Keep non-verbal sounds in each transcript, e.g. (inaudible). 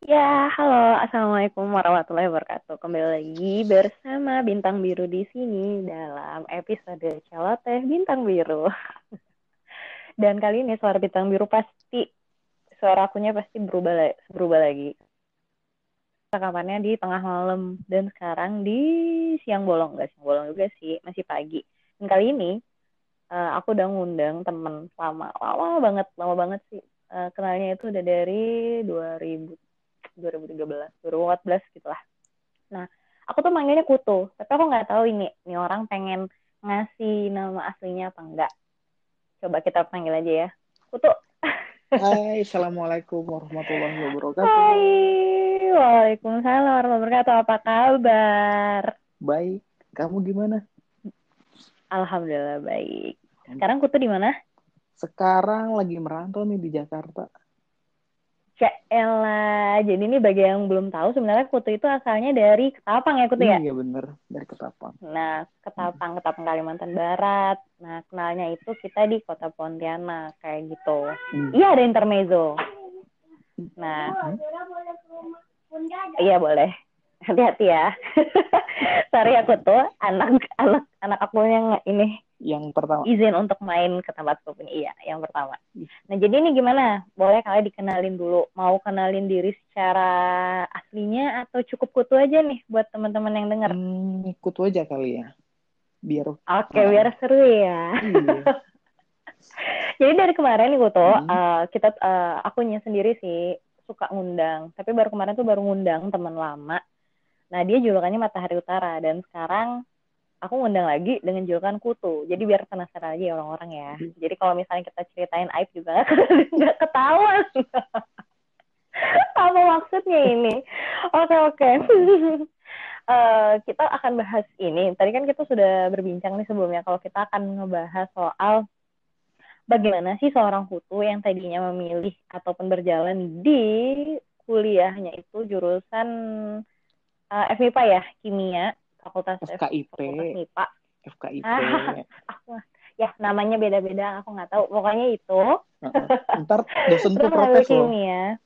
Ya, halo, assalamualaikum warahmatullahi wabarakatuh. Kembali lagi bersama Bintang Biru di sini dalam episode Celoteh Bintang Biru. (laughs) Dan kali ini suara Bintang Biru pasti suara akunya pasti berubah berubah lagi. Rekamannya di tengah malam dan sekarang di siang bolong, nggak siang bolong juga sih, masih pagi. Dan kali ini uh, aku udah ngundang temen lama, lama banget, lama banget sih. Uh, kenalnya itu udah dari 2000 2013 2014 gitu lah nah aku tuh manggilnya Kutu tapi aku nggak tahu ini ini orang pengen ngasih nama aslinya apa enggak coba kita panggil aja ya Kutu Hai, Assalamualaikum warahmatullahi wabarakatuh. Hai, Waalaikumsalam warahmatullahi wabarakatuh. Apa kabar? Baik, kamu gimana? Alhamdulillah baik. Sekarang Kutu di mana? Sekarang lagi merantau nih di Jakarta. Ella, jadi ini bagi yang belum tahu sebenarnya Kutu itu asalnya dari Ketapang ya Kutu ya? Iya bener, dari Ketapang. Nah, Ketapang, Ketapang Kalimantan Barat. Nah, kenalnya itu kita di kota Pontianak, kayak gitu. Hmm. Iya ada intermezzo. Nah, hmm? iya boleh. Hati-hati ya. (laughs) Sorry aku tuh anak anak anak aku yang ini yang pertama. Izin untuk main ke tempat pun iya yang pertama. Nah jadi ini gimana? Boleh kalian dikenalin dulu. Mau kenalin diri secara aslinya atau cukup kutu aja nih buat teman-teman yang dengar hmm, kutu aja kali ya. Biar oke okay, nah. biar seru ya. Iya. (laughs) jadi dari kemarin nih kutu hmm. uh, kita uh, akunya sendiri sih suka ngundang. Tapi baru kemarin tuh baru ngundang teman lama. Nah dia julukannya matahari utara. Dan sekarang aku ngundang lagi dengan julukan kutu. Jadi biar penasaran lagi orang-orang ya. Hmm. Jadi kalau misalnya kita ceritain aib juga nggak (laughs) ketahuan. Apa maksudnya ini? Oke oke. uh, (laughs) kita akan bahas ini. Tadi kan kita sudah berbincang nih sebelumnya kalau kita akan ngebahas soal bagaimana sih seorang kutu yang tadinya memilih ataupun berjalan di kuliahnya itu jurusan uh, FMIPA ya, kimia fakultas FKIP fakultas MIPA FKIP (laughs) aku ya namanya beda-beda aku nggak tahu. Pokoknya itu. Ntar (laughs) dosen tuh protes loh. ya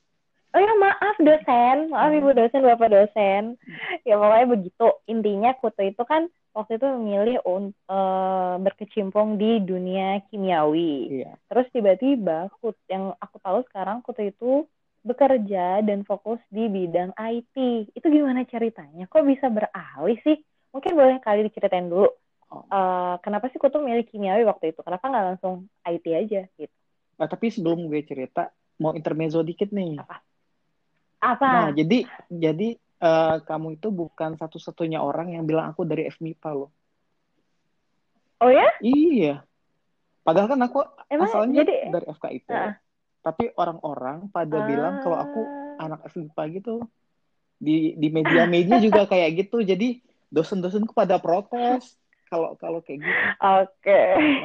oh ya maaf dosen. Maaf ibu dosen bapak dosen. Ya pokoknya begitu. Intinya kutu itu kan waktu itu memilih untuk uh, berkecimpung di dunia kimiawi. Iya. terus tiba-tiba yang aku tahu sekarang kutu itu bekerja dan fokus di bidang IT. Itu gimana ceritanya? Kok bisa beralih sih? Mungkin boleh kali diceritain dulu. Uh, kenapa sih tuh milih kimiawi waktu itu? Kenapa nggak langsung IT aja gitu? Nah, tapi sebelum gue cerita, mau intermezzo dikit nih. Apa? Apa? Nah, jadi jadi uh, kamu itu bukan satu-satunya orang yang bilang aku dari FMIPA loh. Oh ya? Iya. Padahal kan aku Emang, asalnya jadi, dari FKIP. Uh tapi orang-orang pada ah. bilang kalau aku ah. anak FIPA gitu di di media-media juga (laughs) kayak gitu jadi dosen-dosenku pada protes kalau kalau kayak gitu. Oke.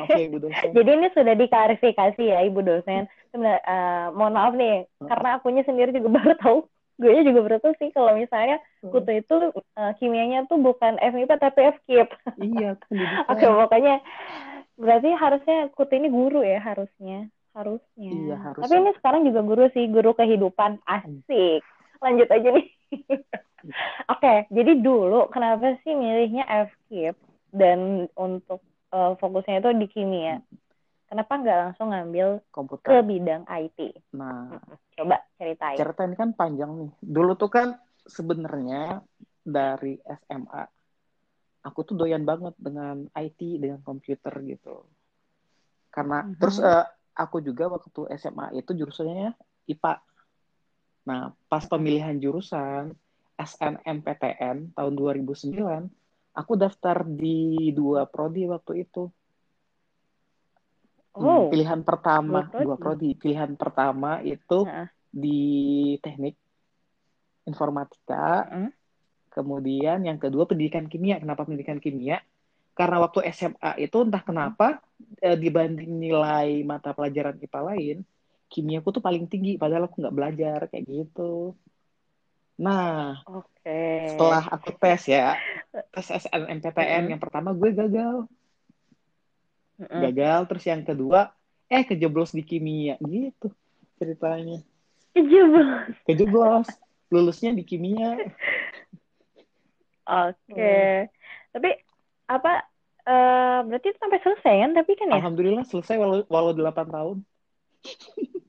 Okay. Ibu dosen. Jadi ini sudah diklarifikasi ya Ibu dosen. Sebenarnya uh, mohon maaf nih hmm. karena akunya sendiri juga (laughs) baru tahu. Gue juga baru tahu sih kalau misalnya hmm. kutu itu uh, kimianya tuh bukan FMIPA tapi FKIP. Iya. (laughs) Oke, okay, pokoknya berarti harusnya kutu ini guru ya harusnya harusnya. Iya, harusnya. Tapi ini sekarang juga guru sih, guru kehidupan. Asik. Lanjut aja nih. (laughs) Oke, okay, jadi dulu kenapa sih milihnya FKIP dan untuk uh, fokusnya itu di kimia? Kenapa nggak langsung ngambil komputer ke bidang IT? Nah, coba ceritain. Ceritain kan panjang nih. Dulu tuh kan sebenarnya dari SMA aku tuh doyan banget dengan IT dengan komputer gitu. Karena mm -hmm. terus uh, aku juga waktu SMA itu jurusannya IPA. Nah, pas pemilihan jurusan SNMPTN tahun 2009, aku daftar di dua prodi waktu itu. Hmm, oh, pilihan pertama dua prodi. dua prodi. Pilihan pertama itu nah. di teknik informatika. Hmm. Kemudian yang kedua pendidikan kimia. Kenapa pendidikan kimia? Karena waktu SMA itu entah kenapa e, dibanding nilai mata pelajaran IPA lain, kimiaku tuh paling tinggi padahal aku nggak belajar kayak gitu. Nah, okay. setelah aku tes ya, (laughs) tes SNMPTN mm. yang pertama gue gagal. Mm. Gagal, terus yang kedua, eh kejeblos di kimia gitu ceritanya. Kejeblos. Kejeblos. lulusnya di kimia. Oke. Okay. Hmm. Tapi apa uh, berarti sampai selesai kan tapi kan ya? Alhamdulillah selesai walau walau 8 tahun. (laughs)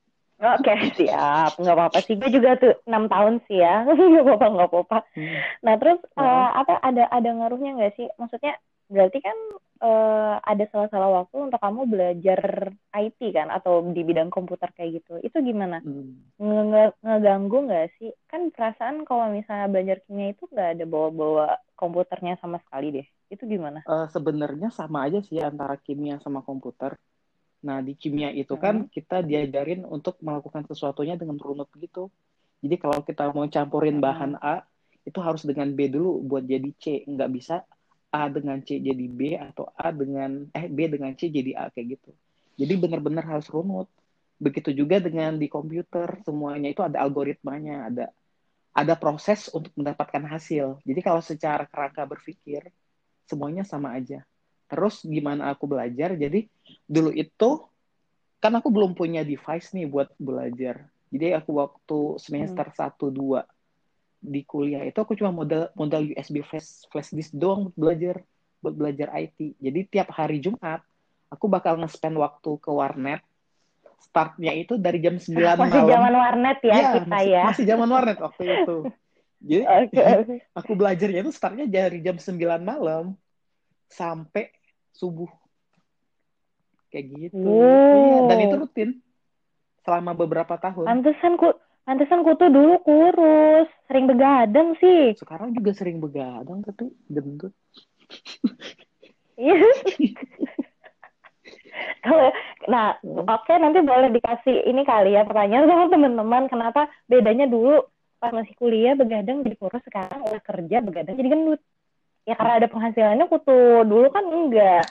Oke okay, siap, nggak apa-apa sih. Gue juga tuh enam tahun sih ya, (laughs) nggak apa-apa nggak apa-apa. Hmm. Nah terus uh, apa ada ada ngaruhnya nggak sih? Maksudnya berarti kan uh, ada salah-salah waktu untuk kamu belajar IT kan atau di bidang komputer kayak gitu. Itu gimana? Hmm. Nge ngeganggu nggak sih? Kan perasaan kalau misalnya belajar kimia itu nggak ada bawa-bawa komputernya sama sekali deh. Itu gimana? Uh, Sebenarnya sama aja sih antara kimia sama komputer Nah, di kimia itu kan hmm. kita diajarin untuk melakukan sesuatunya dengan runut gitu. Jadi kalau kita mau campurin hmm. bahan A, itu harus dengan B dulu buat jadi C. Nggak bisa A dengan C jadi B atau A dengan eh B dengan C jadi A kayak gitu. Jadi benar-benar harus runut. Begitu juga dengan di komputer, semuanya itu ada algoritmanya, ada ada proses untuk mendapatkan hasil. Jadi kalau secara kerangka berpikir, semuanya sama aja. Terus gimana aku belajar? Jadi dulu itu kan aku belum punya device nih buat belajar. Jadi aku waktu semester hmm. satu dua di kuliah itu aku cuma modal modal USB flash flash disk doang buat belajar buat belajar IT. Jadi tiap hari Jumat aku bakal nge-spend waktu ke warnet. Startnya itu dari jam 9 malam. Masih zaman warnet ya, ya kita masih, ya. Masih zaman warnet waktu itu. Jadi (laughs) okay. aku belajarnya itu startnya dari jam 9 malam sampai subuh kayak gitu iya, dan itu rutin selama beberapa tahun pantesan ku pantesan ku tuh dulu kurus. Sering begadang sih. Sekarang juga sering begadang tapi gendut. Iya. Nah oke okay, nanti boleh dikasih ini kali ya pertanyaan sama teman-teman. Kenapa bedanya dulu pas masih kuliah begadang jadi kurus sekarang udah kerja begadang jadi gendut? Ya karena ada penghasilannya kutu. Dulu kan enggak.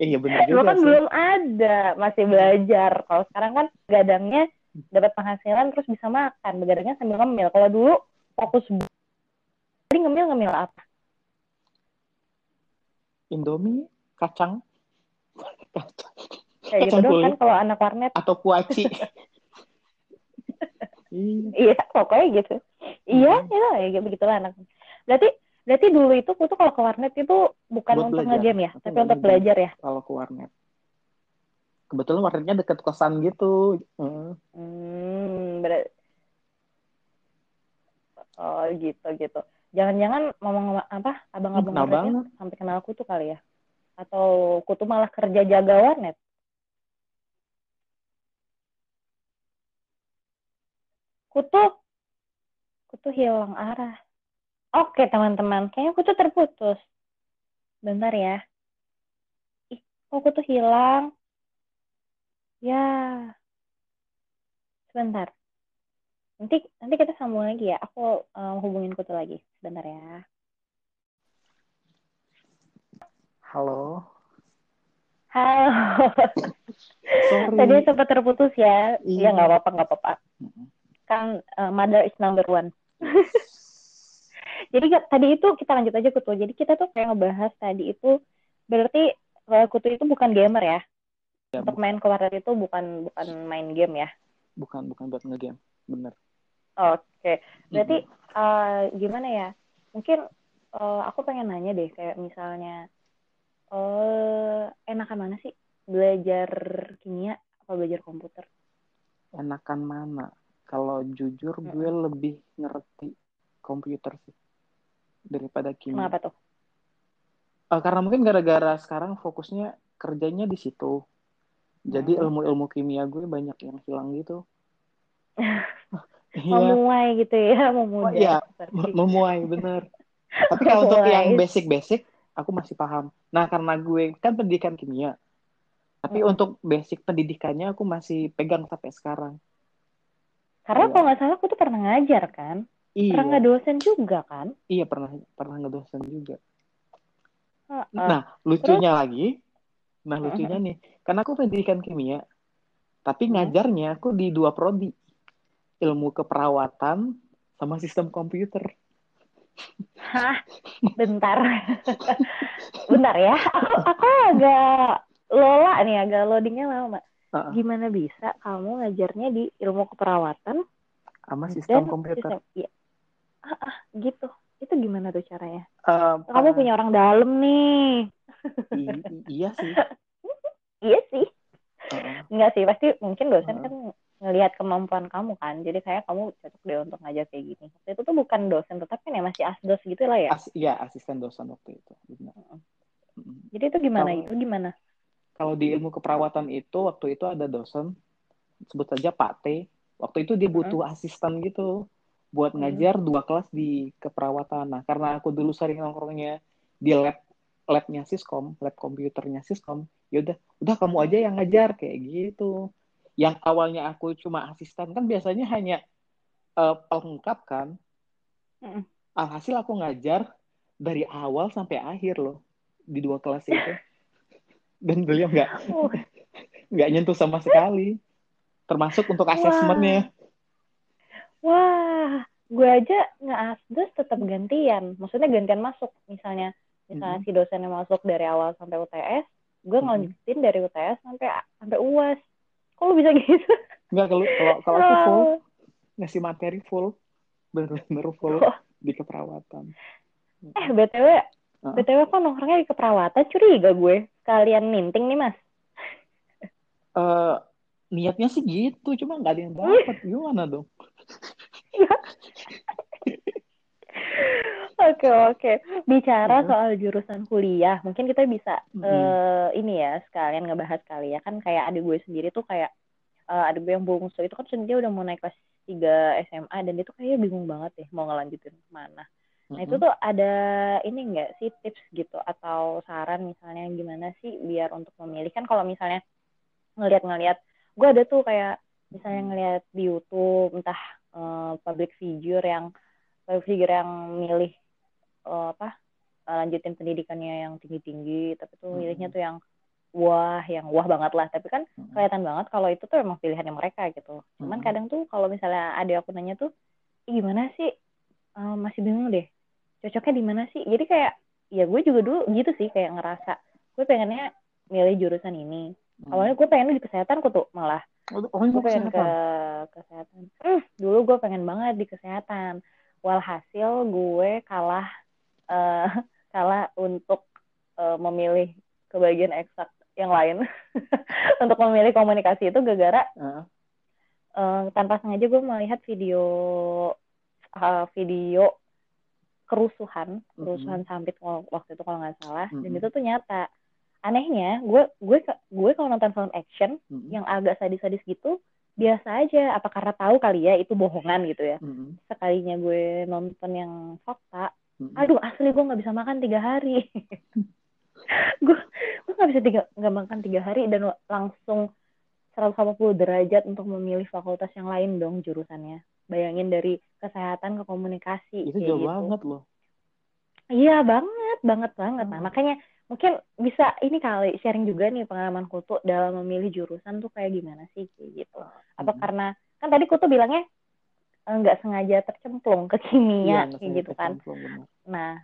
Iya benar juga dulu kan sih. belum ada. Masih belajar. Kalau sekarang kan gadangnya dapat penghasilan terus bisa makan. Begadangnya sambil ngemil. Kalau dulu fokus jadi ngemil ngemil apa? Indomie kacang. Kacang kayak gitu dong kan kalau anak warnet. Atau kuaci. (laughs) Iya. Pokoknya gitu. Iya hmm. ya begitulah anak. Berarti Berarti dulu itu aku tuh kalau ke warnet itu bukan Buat untuk ngegame ya, tapi untuk belajar ya? Kalau ke warnet. Kebetulan warnetnya deket kosan gitu. Hmm, hmm Oh gitu gitu. Jangan-jangan ngomong apa abang-abang warnetnya sampai kenal aku tuh kali ya? Atau aku tuh malah kerja jaga warnet? Kutu, kutu hilang arah. Oke, teman-teman. Kayaknya aku tuh terputus. Bentar ya. Ih, kok aku tuh hilang? Ya. Sebentar. Nanti nanti kita sambung lagi ya. Aku um, hubungin Kutu lagi. Sebentar ya. Halo. Halo. (laughs) Sorry. Tadi sempat terputus ya. Iya, ya, nggak apa-apa, nggak apa-apa. Kan uh, mother is number one. (laughs) jadi tadi itu kita lanjut aja kutu jadi kita tuh kayak ngebahas tadi itu berarti uh, kutu itu bukan gamer ya, ya untuk main ke warnet itu bukan bukan main game ya bukan bukan buat ngegame bener oke okay. berarti mm -hmm. uh, gimana ya mungkin uh, aku pengen nanya deh kayak misalnya uh, enakan mana sih belajar kimia atau belajar komputer enakan mana kalau jujur gue lebih ngerti komputer sih daripada kimia. Kenapa tuh? Uh, karena mungkin gara-gara sekarang fokusnya kerjanya di situ. Jadi ilmu-ilmu kimia gue banyak yang hilang gitu. (laughs) Iya. memuai gitu ya, memuai. Iya, memuai bener. Tapi kalau untuk yang basic-basic, aku masih paham. Nah, karena gue kan pendidikan kimia. Tapi hmm. untuk basic pendidikannya aku masih pegang sampai sekarang. Karena ya. kalau nggak salah aku tuh pernah ngajar kan? Iya. Pernah dosen juga kan? Iya pernah pernah ngedosen juga. Uh, uh. Nah lucunya Terus? lagi, nah lucunya uh -huh. nih, karena aku pendidikan kimia, tapi ngajarnya aku di dua prodi, ilmu keperawatan sama sistem komputer. Hah, bentar, bentar ya, aku aku agak lola nih, agak loadingnya lama. Uh -uh. Gimana bisa kamu ngajarnya di ilmu keperawatan sama sistem komputer? Sistem, iya. Ah, ah gitu. Itu gimana tuh caranya? Uh, kamu punya orang dalam nih. Iya sih (laughs) iya sih Uh-uh. Enggak sih, pasti mungkin dosen Uh-uh. kan ngelihat kemampuan kamu kan. Jadi kayak kamu cocok deh untuk ngajar kayak gini. Waktu itu tuh bukan dosen tetap kan ya, masih asdos gitu lah ya. As, iya asisten dosen waktu itu benar. Jadi itu gimana? Kalau- Itu gimana? Kalau di ilmu keperawatan itu waktu itu ada dosen sebut saja Pak T. Waktu itu dia butuh asisten gitu buat Hmm. ngajar dua kelas di keperawatan. Nah, karena aku dulu sering nongkrongnya di lab labnya Siskom, lab komputernya Siskom, yaudah, udah kamu aja yang ngajar kayak gitu. Yang awalnya aku cuma asisten kan biasanya hanya eh, pelengkap kan. Mm-mm. Alhasil aku ngajar dari awal sampai akhir loh di dua kelas itu. Dan beliau nggak Uh, (laughs) nggak nyentuh sama sekali termasuk untuk asesmennya wah, gue aja nggak asdos tetap gantian. Maksudnya gantian masuk. Misalnya, misalnya Mhm. si dosennya masuk dari awal sampai UTS, gue Mhm. ngelanjutin dari UTS sampai sampai UAS. Kok lu bisa (laughs) gitu? nggak kalau kalau kalau aku full ngasih materi full bener-bener full Oh. di keperawatan Eh, BTW, Hah? BTW kok nongkrongnya di keperawatan curiga gue. Sekalian minting nih, Mas. Eh, niatnya sih gitu cuma nggak ada yang dapat (laughs) gimana dong (laughs) Oke, oke. Bicara Mhm. soal jurusan kuliah, mungkin kita bisa Mhm. eh, ini ya, sekalian ngebahas kali ya. Kan kayak adik gue sendiri tuh kayak eh, adik gue yang bungsu itu kan dia udah mau naik kelas 3 SMA dan dia tuh kayaknya bingung banget deh mau ngelanjutin ke mana. Nah, itu tuh ada ini enggak sih tips gitu atau saran misalnya gimana sih biar untuk memilih kan kalau misalnya ngelihat-ngelihat gue ada tuh kayak misalnya ngelihat di YouTube entah eh, public figure yang public figure yang milih eh, apa eh, lanjutin pendidikannya yang tinggi-tinggi tapi tuh milihnya tuh yang wah yang wah banget lah. Tapi kan kelihatan banget kalau itu tuh emang pilihannya mereka gitu. Cuman kadang tuh kalau misalnya ada aku nanya tuh "Ih, gimana sih? Eh, masih bingung deh. Cocoknya di mana sih? Jadi kayak ya gue juga dulu gitu sih kayak ngerasa gue pengennya milih jurusan ini. Awalnya gue pengen di kesehatan kok tuh malah. Oh, gue pengen ke kesehatan. kesehatan. Hmm, dulu gue pengen banget di kesehatan. Walhasil gue kalah eh, kalah untuk eh, memilih ke bagian eksak yang lain (laughs) untuk memilih komunikasi itu gara-gara Heeh. eh, tanpa sengaja gue melihat video eh, video kerusuhan kerusuhan sampit wak- waktu itu kalau nggak salah dan Mhm. itu tuh nyata anehnya gue gue gue kalau nonton film action Mhm. yang agak sadis-sadis gitu biasa aja apa karena tahu kali ya itu bohongan gitu ya Mhm. sekalinya gue nonton yang fakta. Aduh asli gue nggak bisa makan tiga hari (laughs) gue gue nggak bisa tiga nggak makan tiga hari dan langsung 180 derajat untuk memilih fakultas yang lain dong jurusannya bayangin dari kesehatan ke komunikasi itu jauh gitu. banget loh iya banget banget banget nah Hmm. makanya mungkin bisa ini kali sharing juga nih pengalaman kutu dalam memilih jurusan tuh kayak gimana sih kayak gitu apa Mhm. karena kan tadi kutu bilangnya nggak sengaja tercemplung ke kimia Iya, kayak gitu kan. nah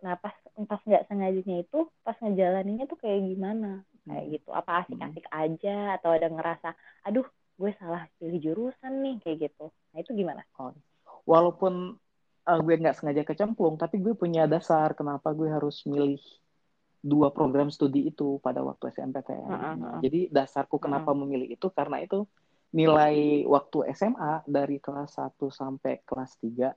nah pas pas nggak sengajanya itu pas ngejalaninnya tuh kayak gimana? Kayak Mhm. gitu apa asik-asik aja atau ada ngerasa aduh gue salah pilih jurusan nih kayak gitu. Nah itu gimana? Walaupun uh, gue nggak sengaja kecemplung, tapi gue punya dasar kenapa gue harus milih dua program studi itu pada waktu. Heeh, Nah, heeh. jadi dasarku kenapa memilih itu karena itu nilai waktu SMA dari kelas 1 sampai kelas 3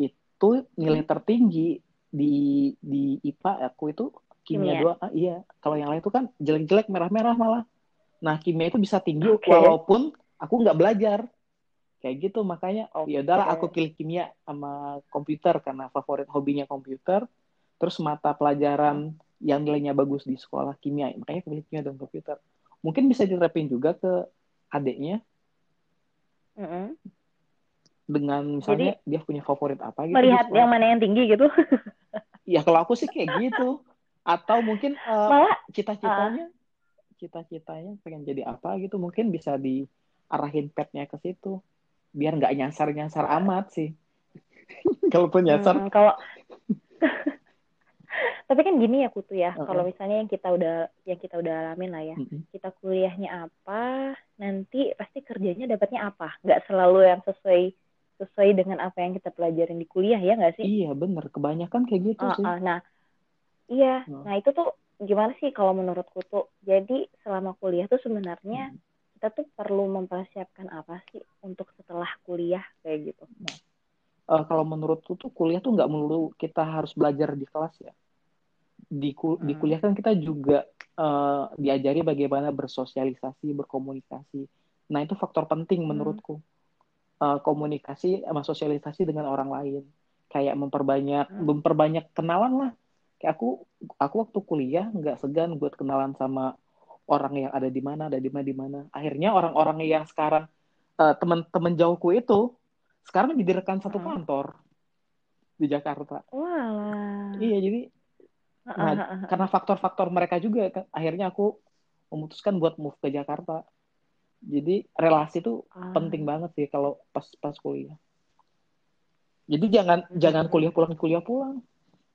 itu nilai tertinggi di di IPA aku itu kimia Kimia. dua ah, iya kalau yang lain itu kan jelek-jelek merah-merah malah nah kimia itu bisa tinggi Oke. walaupun aku nggak belajar kayak gitu makanya Oke. ya udahlah aku pilih kimia sama komputer karena favorit hobinya komputer terus mata pelajaran yang nilainya bagus di sekolah kimia makanya aku pilih kimia dan komputer mungkin bisa diterapin juga ke adiknya Mm-mm. dengan misalnya dia punya favorit apa gitu melihat yang mana yang tinggi gitu. (laughs) Ya kalau aku sih kayak gitu. Atau mungkin malah cita-citanya cita-citanya pengen jadi apa gitu mungkin bisa diarahin petnya ke situ. Biar nggak nyasar-nyasar amat sih. (laughs) Kalaupun nyasar. Hmm, kalau (laughs) tapi kan gini ya kutu ya Heeh. kalau misalnya yang kita udah yang kita udah alamin lah ya Mm-mm. kita kuliahnya apa nanti pasti kerjanya dapatnya apa nggak selalu yang sesuai sesuai dengan apa yang kita pelajarin di kuliah ya nggak sih? Iya bener, kebanyakan kayak gitu uh, sih. Uh, nah, iya, Hmm. nah itu tuh gimana sih kalau menurutku tuh? Jadi selama kuliah tuh sebenarnya Hmm. kita tuh perlu mempersiapkan apa sih untuk setelah kuliah kayak gitu? Eh, kalau menurutku tuh kuliah tuh nggak melulu kita harus belajar di kelas ya. Di, ku- di Hmm. kuliah kan kita juga eh, diajari bagaimana bersosialisasi, berkomunikasi. Nah itu faktor penting Hmm. menurutku. Eh, komunikasi sama sosialisasi dengan orang lain. Kayak memperbanyak, Hmm. memperbanyak kenalan lah. Kayak aku, aku waktu kuliah nggak segan buat kenalan sama orang yang ada di mana, ada di mana, di mana. Akhirnya orang-orang yang sekarang eh, teman-teman jauhku itu sekarang jadi rekan satu kantor di Jakarta. Wah. Iya, jadi nah, karena faktor-faktor mereka juga kan, akhirnya aku memutuskan buat move ke Jakarta. Jadi relasi itu Ah. penting banget sih kalau pas pas kuliah. Jadi jangan jangan kuliah pulang kuliah pulang.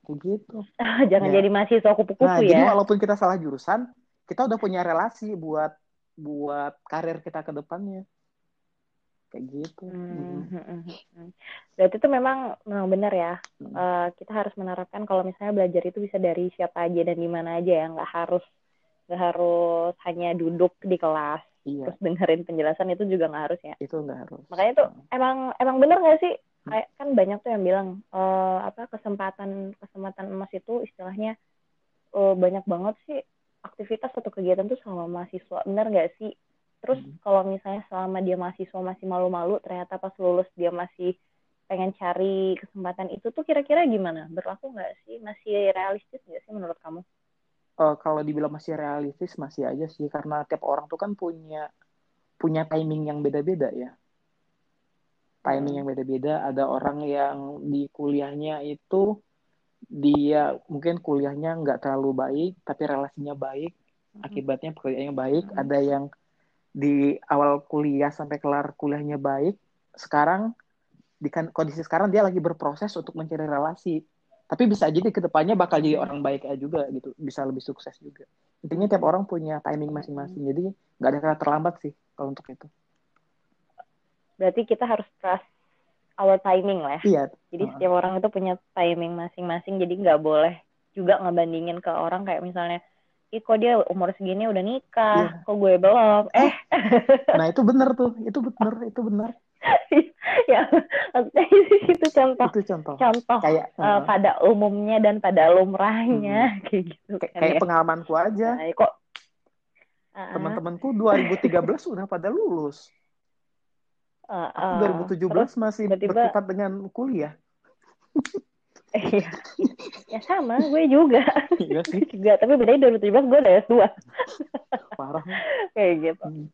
Gitu. Jangan Ya. jadi mahasiswa kupu-kupu Nah, jadi ya. walaupun kita salah jurusan, kita udah punya relasi buat buat karir kita ke depannya. Kayak gitu. Hmm, Mm. hmm, hmm, hmm. Berarti itu memang memang benar ya. Mm. Eh, kita harus menerapkan kalau misalnya belajar itu bisa dari siapa aja dan di mana aja ya, nggak harus nggak harus hanya duduk di kelas Iya, terus dengerin penjelasan itu juga nggak harus ya. itu nggak harus. Makanya tuh emang emang benar nggak sih? Kayak kan banyak tuh yang bilang eh, apa kesempatan kesempatan emas itu istilahnya eh, banyak banget sih aktivitas atau kegiatan tuh selama mahasiswa. Benar nggak sih? Terus Hmm. kalau misalnya selama dia mahasiswa masih malu-malu, ternyata pas lulus dia masih pengen cari kesempatan itu tuh kira-kira gimana? Berlaku nggak sih? Masih realistis nggak sih menurut kamu? Eh, kalau dibilang masih realistis masih aja sih karena tiap orang tuh kan punya punya timing yang beda-beda ya. Timing Hmm. yang beda-beda. Ada orang yang di kuliahnya itu dia mungkin kuliahnya nggak terlalu baik tapi relasinya baik, akibatnya pekerjaannya baik. Hmm. Ada yang di awal kuliah sampai kelar kuliahnya baik, sekarang di kan- kondisi sekarang dia lagi berproses untuk mencari relasi. Tapi bisa jadi ke depannya bakal jadi orang baik juga gitu, bisa lebih sukses juga. Intinya tiap orang punya timing masing-masing, jadi nggak ada kata terlambat sih kalau untuk itu. Berarti kita harus trust our timing lah ya. Iya, Jadi Heeh. setiap orang itu punya timing masing-masing, jadi nggak boleh juga ngebandingin ke orang kayak misalnya, ih kok dia umur segini udah nikah, Iya. kok gue belum. Eh, (laughs) nah itu benar tuh, itu benar, itu benar, (laughs) ya maksudnya itu contoh itu contoh. contoh Kayak heeh. pada umumnya dan pada lumrahnya (laughs) kayak gitu Kayak- kan kayak ya. pengalamanku aja, Nah, kok teman-temanku 2013 udah pada lulus. ah, Aku ah. 2017 Terus, masih berkutat dengan kuliah. Iya. ya sama gue juga Iya sih, (laughs) juga tapi bedanya 2017 gue udah S2 parah. (laughs) kayak gitu Hmm.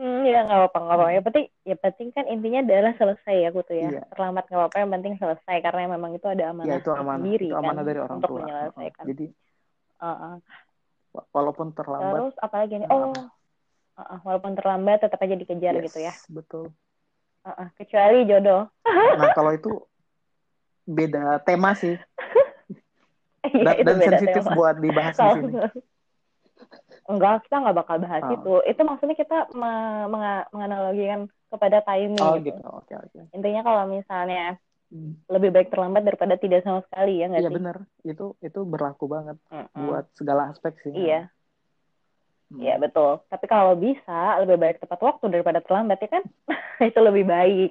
Hmm, ya nggak apa-apa nggak apa-apa. Yang penting, ya penting kan intinya adalah selesai ya aku tuh ya. Iya. Terlambat nggak apa-apa. Yang penting selesai karena memang itu ada amanah Ya itu amanah, sendiri itu amanah kan dari orang untuk tua. menyelesaikan. Jadi wa- walaupun terlambat, Terus apalagi nih? nggak Oh, uh-uh. walaupun terlambat tetap aja dikejar yes, gitu ya. betul. Uh-uh. Kecuali jodoh. Nah kalau itu beda tema sih (laughs) Iya, dan, dan sensitif tema. buat dibahas di sini. Enggak, kita nggak bakal bahas Oh. itu. Itu maksudnya kita me- menga- menganalogikan kepada timing Oh gitu. gitu, oke oke. Intinya kalau misalnya Hmm. lebih baik terlambat daripada tidak sama sekali ya nggak Iya sih? benar, itu itu berlaku banget Mm-mm. buat segala aspek sih. Iya. Hmm. Iya betul. Tapi kalau bisa lebih baik tepat waktu daripada terlambat ya kan? (laughs) itu lebih baik.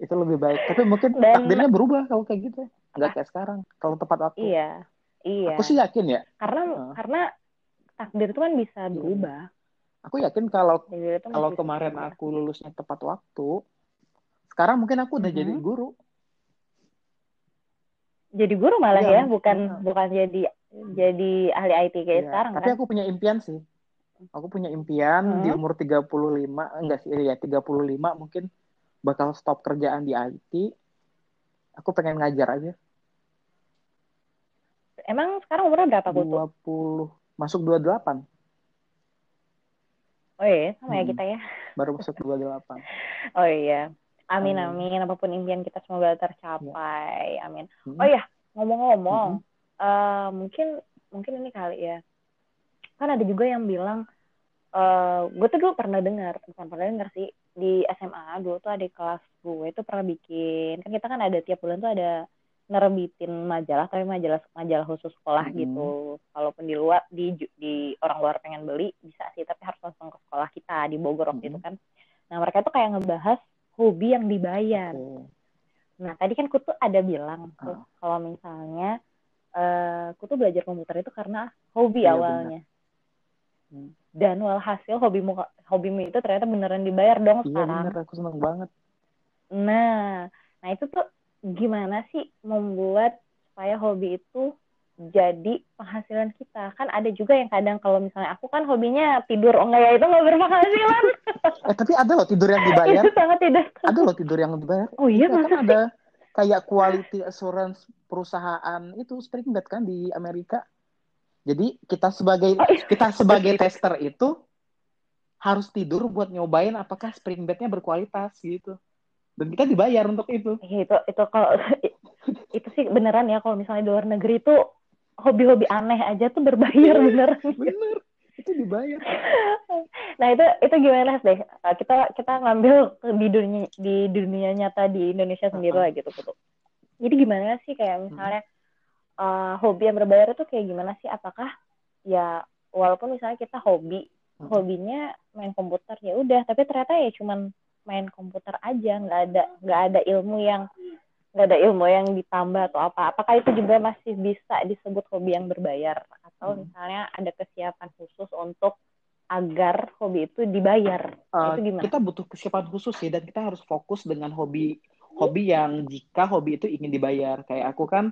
Itu lebih baik. Tapi mungkin Dan- takdirnya berubah kalau kayak gitu. Nggak kayak sekarang. Kalau tepat waktu. Iya. Iya. Aku sih yakin ya. Karena Heeh. karena takdir itu kan bisa berubah. Aku yakin kalau kalau kemarin berubah. aku lulusnya tepat waktu, sekarang mungkin aku udah Mhm. jadi guru. jadi guru malah Iya, ya, bukan iya. bukan jadi jadi ahli IT kayak Iya, sekarang Tapi kan. aku punya impian sih. Aku punya impian Hmm. di umur 35, enggak sih, ya 35 mungkin bakal stop kerjaan di IT. Aku pengen ngajar aja. Emang sekarang umurnya berapa Kutu? 20, masuk 28. Oh iya, sama ya Hmm. kita ya. Baru masuk 28. (laughs) Oh iya. Amin Amin. amin apa pun impian kita semoga tercapai. Amin. Hmm. Oh iya, ngomong-ngomong, eh, mungkin mungkin ini kali ya. Kan ada juga yang bilang, eh gue tuh dulu pernah dengar, bukan pernah dengar sih, di SMA dulu tuh ada kelas gue itu pernah bikin kan kita kan ada tiap bulan tuh ada nerbitin majalah tapi majalah majalah khusus sekolah hmm. gitu kalaupun di luar di di orang luar pengen beli bisa sih tapi harus langsung ke sekolah kita di Bogor waktu hmm. itu kan nah mereka tuh kayak ngebahas hobi yang dibayar hmm. nah tadi kan kutu ada bilang tuh hmm. kalau misalnya uh, kutu belajar komputer itu karena hobi ya, awalnya hmm. Dan walhasil hobimu hobimu itu ternyata beneran dibayar dong iya, sekarang. bener. Aku seneng banget. Nah nah itu tuh gimana sih membuat supaya hobi itu jadi penghasilan kita? Kan ada juga yang kadang kalau misalnya aku kan hobinya tidur. Oh enggak ya itu nggak berpenghasilan. (laughs) Eh tapi ada loh tidur yang dibayar. itu sangat tidak ada loh tidur yang dibayar. Oh iya kan ada kayak quality assurance perusahaan itu Springbed kan di Amerika jadi kita sebagai iya. kita sebagai (laughs) tester itu harus tidur buat nyobain apakah Springbednya berkualitas gitu. Dan kita dibayar untuk itu. Ya, itu itu kalau (laughs) itu sih beneran ya kalau misalnya di luar negeri itu hobi-hobi aneh aja tuh berbayar bener bener. Itu dibayar. (laughs) Nah itu itu gimana deh eh, kita kita ngambil di dunia di dunia nyata di Indonesia sendiri uh -huh. lah gitu gitu. Jadi gimana sih kayak misalnya uh, hobi yang berbayar itu kayak gimana sih? Apakah ya walaupun misalnya kita hobi hobinya main komputer ya udah. Tapi ternyata ya cuman main komputer aja. Nggak ada nggak ada ilmu yang nggak ada ilmu yang ditambah atau apa. Apakah itu juga masih bisa disebut hobi yang berbayar? Atau hmm. misalnya ada kesiapan khusus untuk agar hobi itu dibayar? Uh, itu gimana? kita butuh kesiapan khusus sih dan kita harus fokus dengan hobi hobi yang jika hobi itu ingin dibayar. Kayak aku kan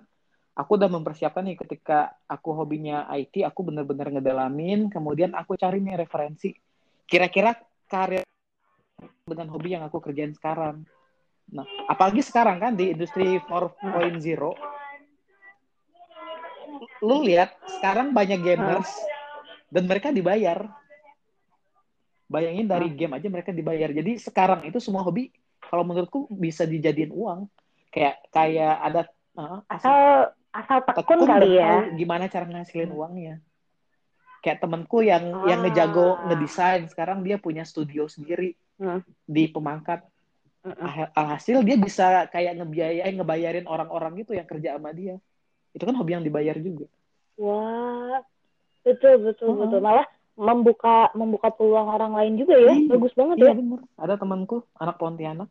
aku udah mempersiapkan nih ketika aku hobinya IT aku bener-bener ngedalamin kemudian aku cari nih referensi kira-kira karir dengan hobi yang aku kerjain sekarang. Nah, apalagi sekarang kan di industri 4.0, lu lihat sekarang banyak gamers dan mereka dibayar. Bayangin dari game aja mereka dibayar. Jadi sekarang itu semua hobi kalau menurutku bisa dijadiin uang. Kayak kayak ada uh, asal asal tekun kali ya. Gimana cara ngasilin uangnya? Kayak temenku yang ah. yang ngejago ngedesain sekarang dia punya studio sendiri hmm. di pemangkat hmm. alhasil dia bisa kayak ngebiayain ngebayarin orang-orang gitu yang kerja sama dia itu kan hobi yang dibayar juga wah betul betul oh. betul malah membuka membuka peluang orang lain juga ya iya, bagus banget iya, ya bener. ada temanku anak Pontianak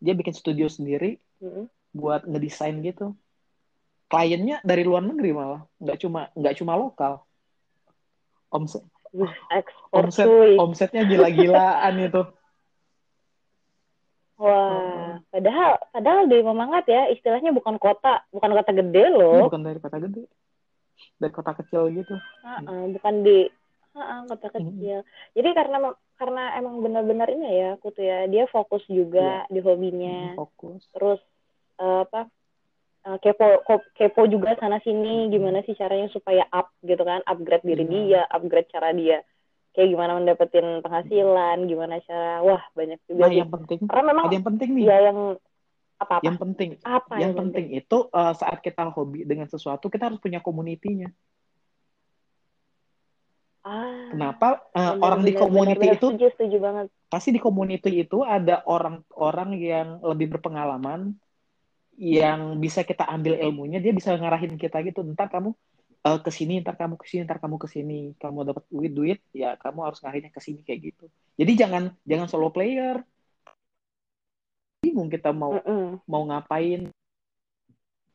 dia bikin studio sendiri hmm. buat ngedesain gitu kliennya dari luar negeri malah. Nggak cuma nggak cuma lokal. Omset. Omset omsetnya gila-gilaan itu. Wah padahal padahal dari Pemangat ya istilahnya bukan kota bukan kota gede loh. Bukan dari kota gede. Dari kota kecil gitu. Uh -uh, bukan di uh -uh, kota kecil. Hmm. jadi karena karena emang benar-benar ini ya aku tuh ya dia fokus juga yeah. di hobinya. Fokus. Terus uh, apa uh, kepo kepo juga sana sini gimana sih caranya supaya up gitu kan upgrade diri hmm. dia upgrade cara dia kayak gimana mendapetin penghasilan gimana cara wah banyak juga nah, yang penting karena memang ada yang penting nih ya yang apa, -apa? yang penting apa yang, yang penting, penting itu uh, saat kita hobi dengan sesuatu kita harus punya komunitinya Ah, Kenapa uh, bener, orang bener, di community itu setuju, setuju banget. pasti di community itu ada orang-orang yang lebih berpengalaman yang bisa kita ambil ilmunya dia bisa ngarahin kita gitu ntar kamu uh, ke sini ntar kamu ke sini ntar kamu ke sini kamu dapat duit duit ya kamu harus ngarahinnya ke sini kayak gitu. Jadi jangan jangan solo player. Bingung kita mau mm -mm. mau ngapain?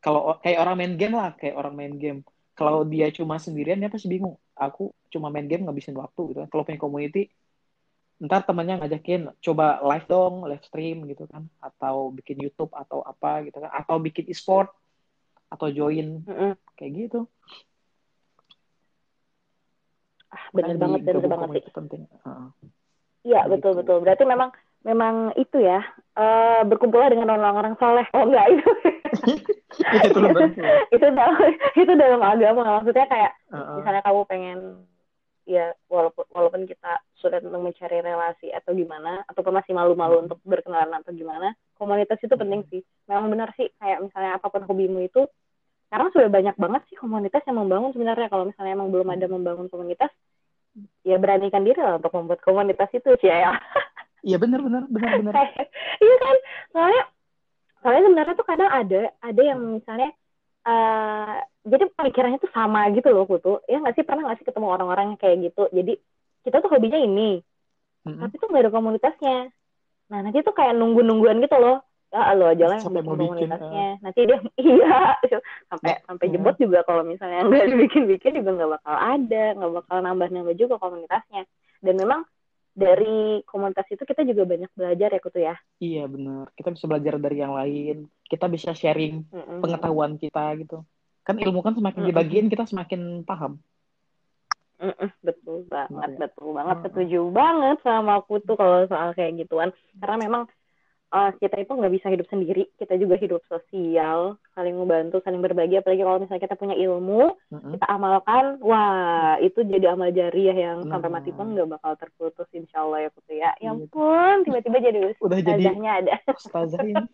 Kalau kayak orang main game lah kayak orang main game. Kalau dia cuma sendirian dia pasti bingung aku cuma main game ngabisin waktu gitu kalau punya community ntar temannya ngajakin coba live dong live stream gitu kan. Atau bikin YouTube atau apa gitu kan. Atau bikin e-sport atau join. Mm -hmm. kayak gitu. Ah benar banget benar banget itu penting. Iya uh, betul gitu. betul. Berarti memang memang itu ya uh, berkumpul dengan orang-orang soleh. Oh enggak itu. (laughs) Itu, itu, (laughs) itu dalam itu dalam agama. Maksudnya kayak uh -uh. misalnya kamu pengen ya walaupun walaupun kita sudah untuk mencari relasi atau gimana ataupun masih malu-malu hmm. untuk berkenalan atau gimana komunitas itu penting sih. Memang benar sih kayak misalnya apa pun hobimu itu sekarang sudah banyak banget sih komunitas yang membangun sebenarnya. Kalau misalnya emang belum ada membangun komunitas ya beranikan diri lah untuk membuat komunitas itu sih ya Iya benar benar benar benar. (laughs) iya kan? Soalnya soalnya sebenarnya tuh kadang ada ada yang misalnya uh, jadi pemikirannya tuh sama gitu loh kutu ya nggak sih? Pernah nggak sih ketemu orang-orang yang kayak gitu? Jadi kita tuh hobinya ini. Mm-hmm. tapi tuh nggak ada komunitasnya. Nah nanti tuh kayak nunggu-nungguan gitu loh. Ya lo aja lah yang bikin komunitasnya. uh... nanti dia (laughs) iya. Sampai ya. sampai jebot juga kalau misalnya (laughs) nggak dibikin-bikin juga nggak bakal ada nggak bakal nambah-nambah juga komunitasnya. Dan memang dari komunitas itu kita juga banyak belajar ya kutu ya? Iya benar. Kita bisa belajar dari yang lain. Kita bisa sharing mm-hmm. pengetahuan kita gitu. Kan ilmu kan semakin mm-hmm. dibagiin kita semakin paham. Mm-mm, betul banget, betul banget, setuju banget sama aku tuh kalau soal kayak gituan. Karena memang uh, kita itu nggak bisa hidup sendiri, kita juga hidup sosial, saling membantu, saling berbagi. Apalagi kalau misalnya kita punya ilmu, mm-hmm. kita amalkan, wah itu jadi amal jariah yang nah. sampai mati pun nggak bakal terputus, insya Allah ya putri ya. Ya iya. ampun, tiba-tiba jadi udah jadi ada. Ustazah ini.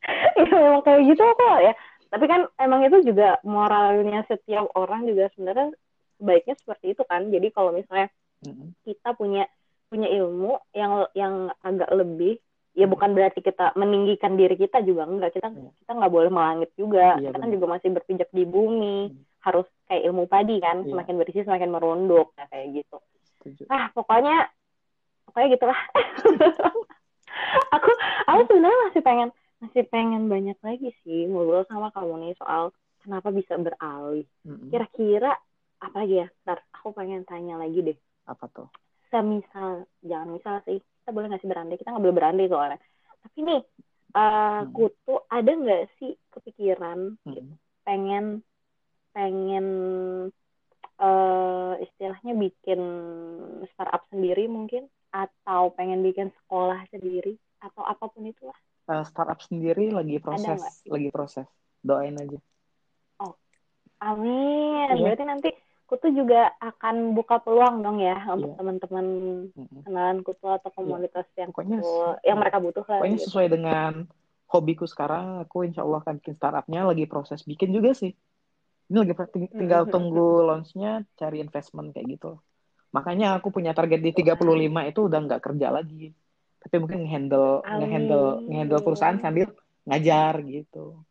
(laughs) ya memang kayak gitu kok ya. Tapi kan emang itu juga moralnya setiap orang juga sebenarnya baiknya seperti itu kan. Jadi kalau misalnya mm-hmm. kita punya punya ilmu yang yang agak lebih ya bukan berarti kita meninggikan diri kita juga enggak. Kita yeah. kita nggak boleh melangit juga. Yeah, kita kan juga masih berpijak di bumi. Hmm. harus kayak ilmu padi kan yeah. semakin bersih semakin merunduk nah, kayak gitu. Setuju. ah pokoknya pokoknya gitulah. (laughs) Aku aku sebenarnya masih pengen masih pengen banyak lagi sih ngobrol sama kamu nih soal kenapa bisa beralih. Kira-kira apa lagi ya? Ntar aku pengen tanya lagi deh. Apa tuh semisal jangan misal sih kita boleh ngasih berandai? Kita nggak boleh berandai soalnya. Tapi nih uh, hmm. kutu ada nggak sih kepikiran hmm. gitu, pengen pengen uh, istilahnya bikin startup sendiri mungkin? Atau pengen bikin sekolah sendiri? Atau apa pun itulah. Uh, startup sendiri lagi proses lagi proses. Doain aja. Oh amin. Yeah. berarti nanti Kutu juga akan buka peluang dong ya yeah. untuk teman-teman kenalan Kutu atau iya. komunitas yeah. yang pokoknya, kutu, yang mereka butuh lah. Pokoknya gitu. sesuai dengan hobiku sekarang, aku insya Allah akan bikin startupnya, lagi proses bikin juga sih. Ini lagi tinggal mm-hmm. tunggu launchnya, cari investment kayak gitu. Makanya aku punya target di 35 itu udah nggak kerja lagi. Tapi mungkin ngehandle, ngehandle, ngehandle perusahaan sambil ngajar gitu.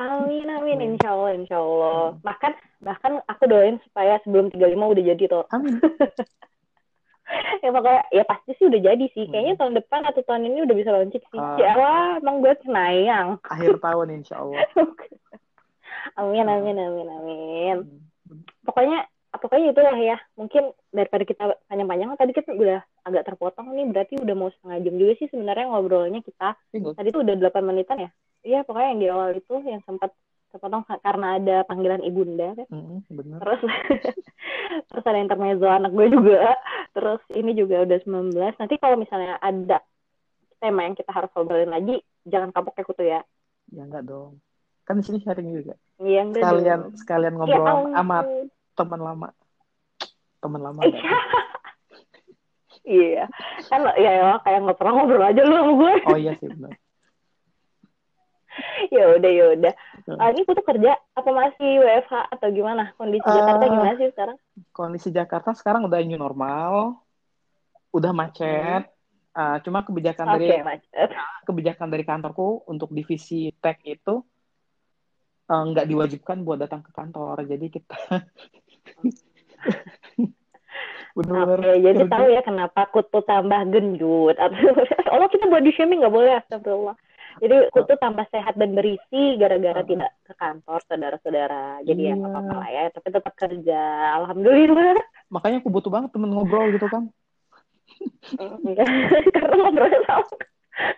Amin amin hmm. insya Allah insya Allah. Hmm. Bahkan bahkan aku doain supaya sebelum 35 udah jadi tuh. Amin. (laughs) ya pokoknya ya pasti sih udah jadi sih. Kayaknya hmm. tahun depan atau tahun ini udah bisa launching sih. Uh, ya Allah, emang gue senayang. Akhir tahun insya Allah. (laughs) amin amin amin amin. Pokoknya pokoknya itulah ya. Mungkin daripada kita panjang-panjang tadi kita udah agak terpotong nih berarti udah mau setengah jam juga sih sebenarnya ngobrolnya kita. Tadi tuh udah 8 menitan ya iya pokoknya yang di awal itu yang sempat terpotong karena ada panggilan ibunda kan. Mm, bener. terus (laughs) terus ada intermezzo anak gue juga. Terus ini juga udah 19 nanti kalau misalnya ada tema yang kita harus ngobrolin lagi jangan kapok kayak kutu ya. Ya enggak dong. Kan di sini sharing juga. Iya enggak sekalian dong. sekalian ngobrol ya, amat teman lama. Teman lama iya. (laughs) kan ya, ya kayak pernah ngobrol aja lu sama gue. Oh iya sih benar (laughs) ya udah ya udah. Uh, ini tuh kerja apa masih WFH atau gimana? Kondisi uh, Jakarta gimana sih sekarang? kondisi Jakarta sekarang udah new normal. Udah macet. Hmm. uh, cuma kebijakan okay, dari macet. kebijakan dari kantorku untuk divisi tech itu nggak uh, diwajibkan buat datang ke kantor. Jadi kita (laughs) benar Oke, jadi tahu ya kenapa kutu tambah gendut. (laughs) Allah kita body shaming nggak boleh, astagfirullah. Jadi aku tuh tambah sehat dan berisi gara-gara tidak ke kantor saudara-saudara. Jadi ya iya. ya apa-apa lah ya, tapi tetap kerja. Alhamdulillah. Makanya aku butuh banget temen ngobrol gitu kan. (laughs) Karena ngobrolnya sama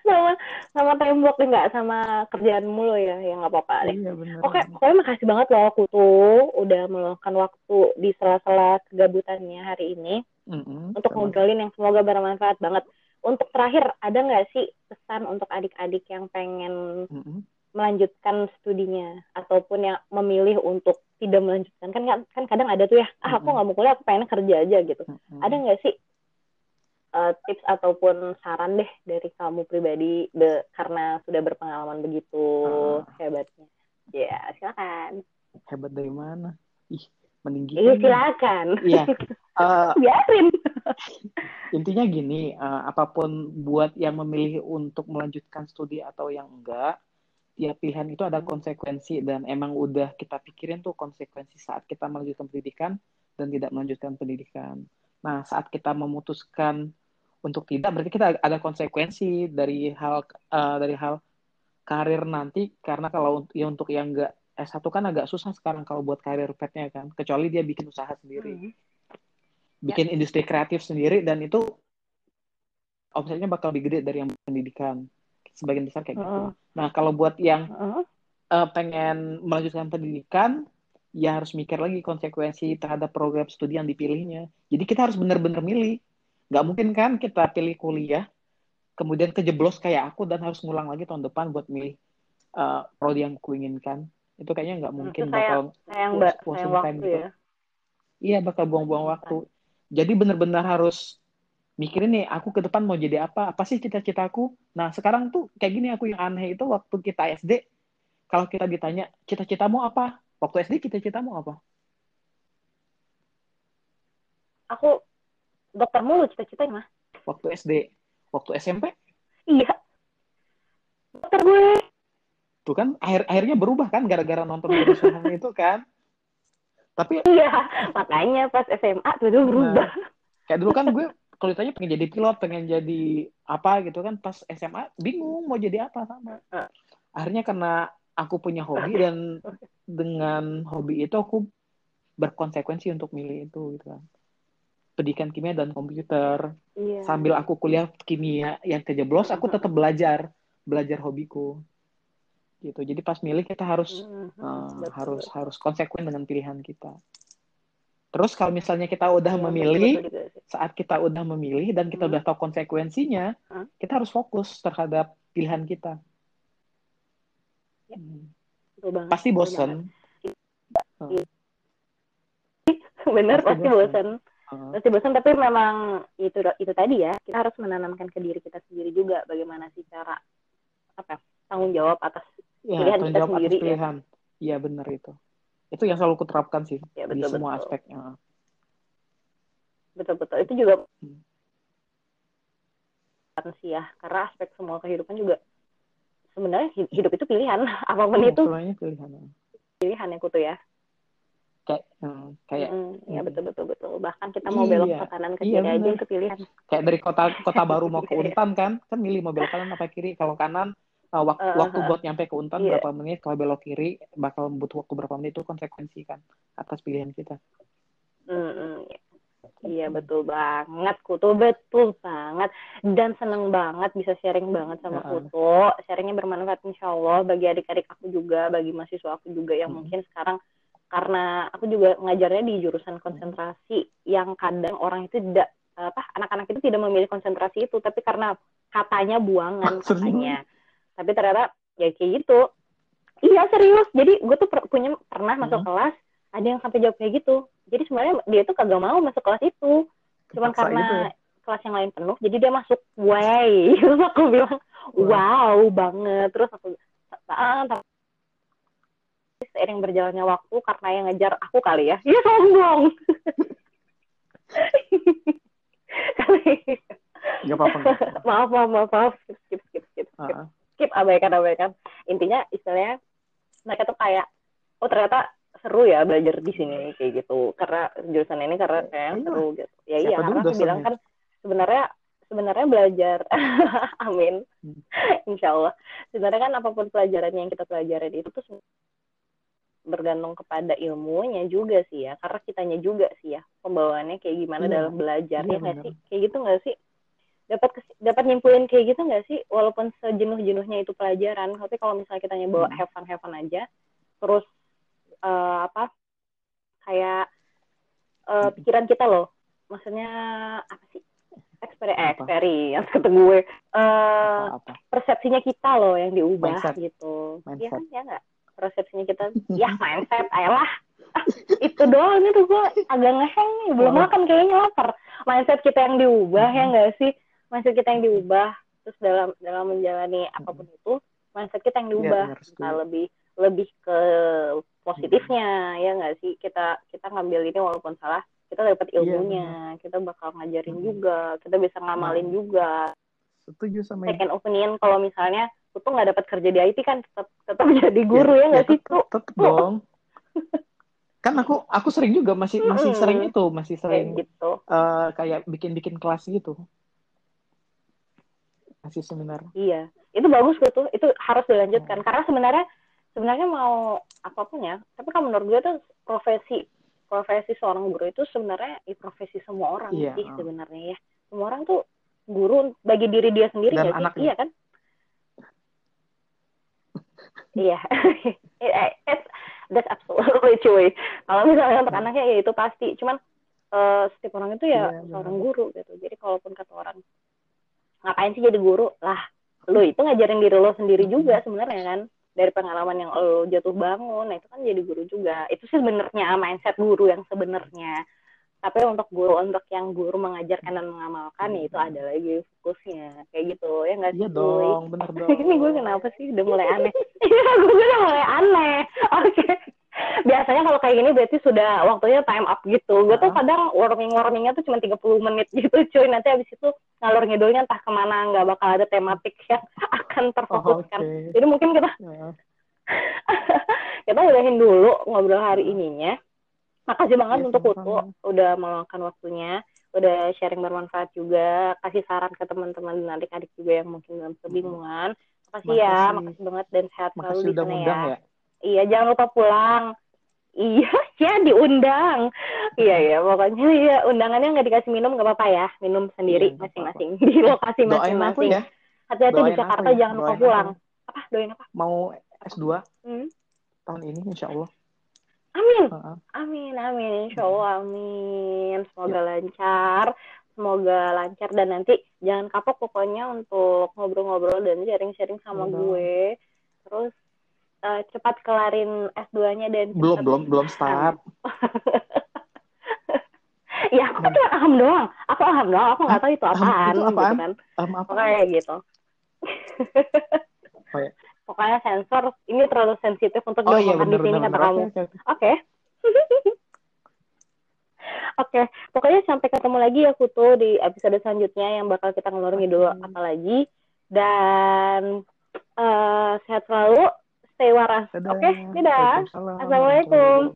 sama sama tembok nggak sama kerjaan mulu ya ya nggak apa-apa deh. Iya, Oke, pokoknya makasih banget loh aku tuh udah meluangkan waktu di sela-sela kegabutannya hari ini mm -hmm, untuk ngobrolin yang semoga bermanfaat banget untuk terakhir ada nggak sih pesan untuk adik-adik yang pengen mm-hmm. melanjutkan studinya ataupun yang memilih untuk tidak melanjutkan. Kan kan kadang ada tuh ya ah aku nggak mau kuliah aku pengen kerja aja gitu. Mm-hmm. ada nggak sih uh, tips ataupun saran deh dari kamu pribadi de, karena sudah berpengalaman begitu uh. hebatnya? Ya yeah, silakan. Hebat dari mana? Ih meninggi iya silakan. Iya (laughs) uh, biarin (laughs) intinya gini, uh, apa pun buat yang memilih untuk melanjutkan studi atau yang enggak, tiap pilihan itu ada konsekuensi dan emang udah kita pikirin tuh konsekuensi saat kita melanjutkan pendidikan dan tidak melanjutkan pendidikan. Nah, saat kita memutuskan untuk tidak, berarti kita ada konsekuensi dari hal uh, dari hal karir nanti karena kalau ya untuk yang enggak S1 kan agak susah sekarang kalau buat karir petnya kan, kecuali dia bikin usaha sendiri. Hmm bikin ya. industri kreatif sendiri dan itu omsetnya bakal lebih gede dari yang pendidikan sebagian besar kayak uh gitu. Nah kalau buat yang uh uh, pengen melanjutkan pendidikan ya harus mikir lagi konsekuensi terhadap program studi yang dipilihnya. Jadi kita harus benar-benar milih. Gak mungkin kan kita pilih kuliah kemudian kejeblos kayak aku dan harus ngulang lagi tahun depan buat milih uh, prodi yang kuinginkan. Itu kayaknya nggak mungkin itu bakal sayang, sayang waktu gitu. ya. Iya bakal buang-buang waktu. Jadi benar-benar harus mikirin nih, aku ke depan mau jadi apa? Apa sih cita-citaku? Nah, sekarang tuh kayak gini aku yang aneh itu waktu kita SD, kalau kita ditanya, cita-citamu apa? Waktu SD cita-citamu apa? Aku dokter mulu cita-citanya mah. Waktu SD. Waktu SMP? Iya. Dokter gue. Tuh kan, akhir akhirnya berubah kan gara-gara nonton (laughs) itu kan. Tapi iya, makanya pas SMA tuh dulu berubah. Kayak dulu kan gue kalau ditanya pengen jadi pilot, pengen jadi apa gitu kan pas SMA bingung mau jadi apa sama. Akhirnya karena aku punya hobi dan dengan hobi itu aku berkonsekuensi untuk milih itu gitu kan. Pendidikan kimia dan komputer. Iya. Sambil aku kuliah kimia yang kejeblos, aku tetap belajar, belajar hobiku gitu jadi pas milih kita harus mm-hmm. uh, harus harus konsekuen dengan pilihan kita terus kalau misalnya kita udah ya, memilih betul, betul, saat kita udah memilih dan kita hmm. udah tahu konsekuensinya hmm. kita harus fokus terhadap pilihan kita ya. hmm. pasti bosan hmm. (laughs) bener pasti, pasti bosan uh. pasti bosan tapi memang itu itu tadi ya kita harus menanamkan ke diri kita sendiri juga bagaimana sih cara apa tanggung jawab atas ya, pilihan kita jawab sendiri atas ya. pilihan. Iya ya, benar itu. Itu yang selalu kuterapkan sih ya, betul, di semua betul. aspeknya betul betul itu juga hmm. sih ya karena aspek semua kehidupan juga sebenarnya hidup itu pilihan. (laughs) Apa pun hmm, itu pilihan pilihan ya kutu ya. Kayak hmm, kayak mm, ya betul betul betul bahkan kita mau belok iya, ke kanan ke iya, kiri iya, aja itu pilihan. Kayak dari kota kota baru mau ke (laughs) Untan kan? Kan milih mau belok kanan apa kiri. Kalau kanan uh, wak uh, waktu buat nyampe ke Untan yeah. berapa menit kalau belok kiri bakal butuh waktu berapa menit itu konsekuensi kan atas pilihan kita. Mm -hmm. Iya betul banget Kutu betul banget dan seneng banget bisa sharing banget sama Kutu sharingnya bermanfaat insya Allah bagi adik-adik aku juga bagi mahasiswa aku juga yang hmm. mungkin sekarang karena aku juga ngajarnya di jurusan konsentrasi yang kadang orang itu tidak apa anak-anak itu tidak memilih konsentrasi itu tapi karena katanya buangan katanya tapi ternyata ya kayak gitu iya serius jadi gue tuh per punya pernah masuk hmm. kelas ada yang sampai jawab kayak gitu jadi sebenarnya dia tuh kagak mau masuk kelas itu cuman Kepaksa karena gitu ya? kelas yang lain penuh jadi dia masuk way (laughs) terus aku bilang wow, wow banget terus aku ah, seiring berjalannya waktu karena yang ngejar aku kali ya iya (laughs) sombong Gak apa-apa. (laughs) maaf, maaf, maaf, maaf. Skip, skip, skip, skip. skip. Uh -huh skip abaikan abaikan intinya istilahnya mereka tuh kayak oh ternyata seru ya belajar di sini kayak gitu. Karena jurusan ini karena kayak iya. seru gitu. Ya iya karena aku bilang kan sebenarnya sebenarnya belajar (laughs) amin. Hmm. (laughs) insya Allah sebenarnya kan apa pun pelajaran yang kita pelajarin itu tuh bergantung kepada ilmunya juga sih ya. Karena kitanya juga sih ya pembawaannya kayak gimana iya. dalam belajar iya, ya nggak sih? Kayak gitu nggak sih dapat dapat nyimpulin kayak gitu nggak sih? Walaupun sejenuh-jenuhnya itu pelajaran tapi kalau misalnya kita bawa hmm. have fun have fun aja terus uh, apa kayak uh, pikiran kita loh. Maksudnya apa sih? Eksperi eh, eksperi yang kata gue. Uh, persepsinya kita loh yang diubah mindset. gitu. Iya kan ya nggak? Persepsinya kita (laughs) ya mindset ayolah. (laughs) Itu doang itu gue agak ngeheng nih. Belum makan kayaknya lapar. Mindset kita yang diubah ya nggak sih mindset kita yang diubah terus dalam dalam menjalani apa pun itu mindset kita yang iya, diubah ya, nah, lebih lebih ke positifnya ya nggak sih? Kita kita ngambil ini walaupun salah kita dapat iya, ilmunya yeah. kita bakal ngajarin hmm. juga kita bisa ngamalin nah. juga. Setuju sama second opinion kalau misalnya lu tuh nggak dapat kerja di IT kan tetap tetap (laughs) jadi guru ya, ya nggak ya, sih tuh tetap dong. Kan aku aku sering juga masih masih sering itu masih sering kayak gitu. uh, kayak bikin bikin kelas gitu masih seminar. Iya. Itu bagus gitu itu harus dilanjutkan. Hmm. karena sebenarnya sebenarnya mau apa pun ya tapi kan menurut gue tuh profesi profesi seorang guru itu sebenarnya ya, profesi semua orang iya. sih sebenarnya ya. Semua orang tuh guru bagi diri dia sendiri Dan ya sih? iya kan? Iya. It's (laughs) that's absolutely true. Kalau misalnya untuk anaknya ya itu pasti. Cuman uh, setiap orang itu ya yeah, seorang guru gitu. Jadi kalaupun kata orang ngapain sih jadi guru? Lah lu itu ngajarin diri lo sendiri juga sebenarnya kan. Dari pengalaman yang lo jatuh bangun nah itu kan jadi guru juga. Itu sih sebenarnya mindset guru yang sebenarnya. Tapi untuk guru untuk yang guru mengajarkan dan mengamalkan ya itu ada lagi fokusnya. Kayak gitu ya nggak sih iya dong bener (laughs) dong ini gue kenapa sih udah mulai aneh? (laughs) Iya gue udah mulai aneh. Oke. okay biasanya kalau kayak gini berarti sudah waktunya time up gitu. Gue tuh kadang warming warmingnya tuh cuma 30 menit gitu cuy. Nanti abis itu ngalur ngidulnya entah ke mana nggak bakal ada tematik yang (laughs) akan terfokuskan. Oh, okay. Jadi mungkin kita (laughs) kita udahin dulu ngobrol hari ininya. Makasih banget ya, untuk Kutu udah meluangkan waktunya, udah sharing bermanfaat juga, kasih saran ke teman-teman dan adik-adik juga yang mungkin dalam kebingungan. Makasih, makasih ya, makasih banget dan sehat selalu di sana ya. ya. Iya, jangan lupa pulang. Iya, (laughs) ya diundang. Iya ya, pokoknya ya undangannya nggak dikasih minum nggak apa-apa ya, minum sendiri iya, masing-masing iya, (laughs) di lokasi masing-masing. Ya. Hati-hati di Jakarta ya. jangan lupa pulang. Apa? Doain apa? Mau S2 hmm? tahun ini, insya Allah. Amin, uh -huh. amin, amin, insya Allah, amin. Semoga ya. lancar, semoga lancar dan nanti jangan kapok pokoknya untuk ngobrol-ngobrol dan sharing-sharing sama ya, gue. Terus uh, cepat kelarin S2-nya dan belum belum belum start. (laughs) ya aku cuma aham doang. Aku aham doang. Aku nggak tahu itu apaan. Itu apaan? Gitu kan. Aham apa? Kayak gitu. oh, ya. (laughs) Pokoknya sensor ini terlalu sensitif untuk oh, iya, di sini kata kamu. Oke. Okay, Oke, okay. (laughs) pokoknya sampai ketemu lagi ya Kutu di episode selanjutnya yang bakal kita ngeluarin dulu apa lagi. Dan uh, sehat selalu stay waras. Oke, okay? dadah. Assalamualaikum.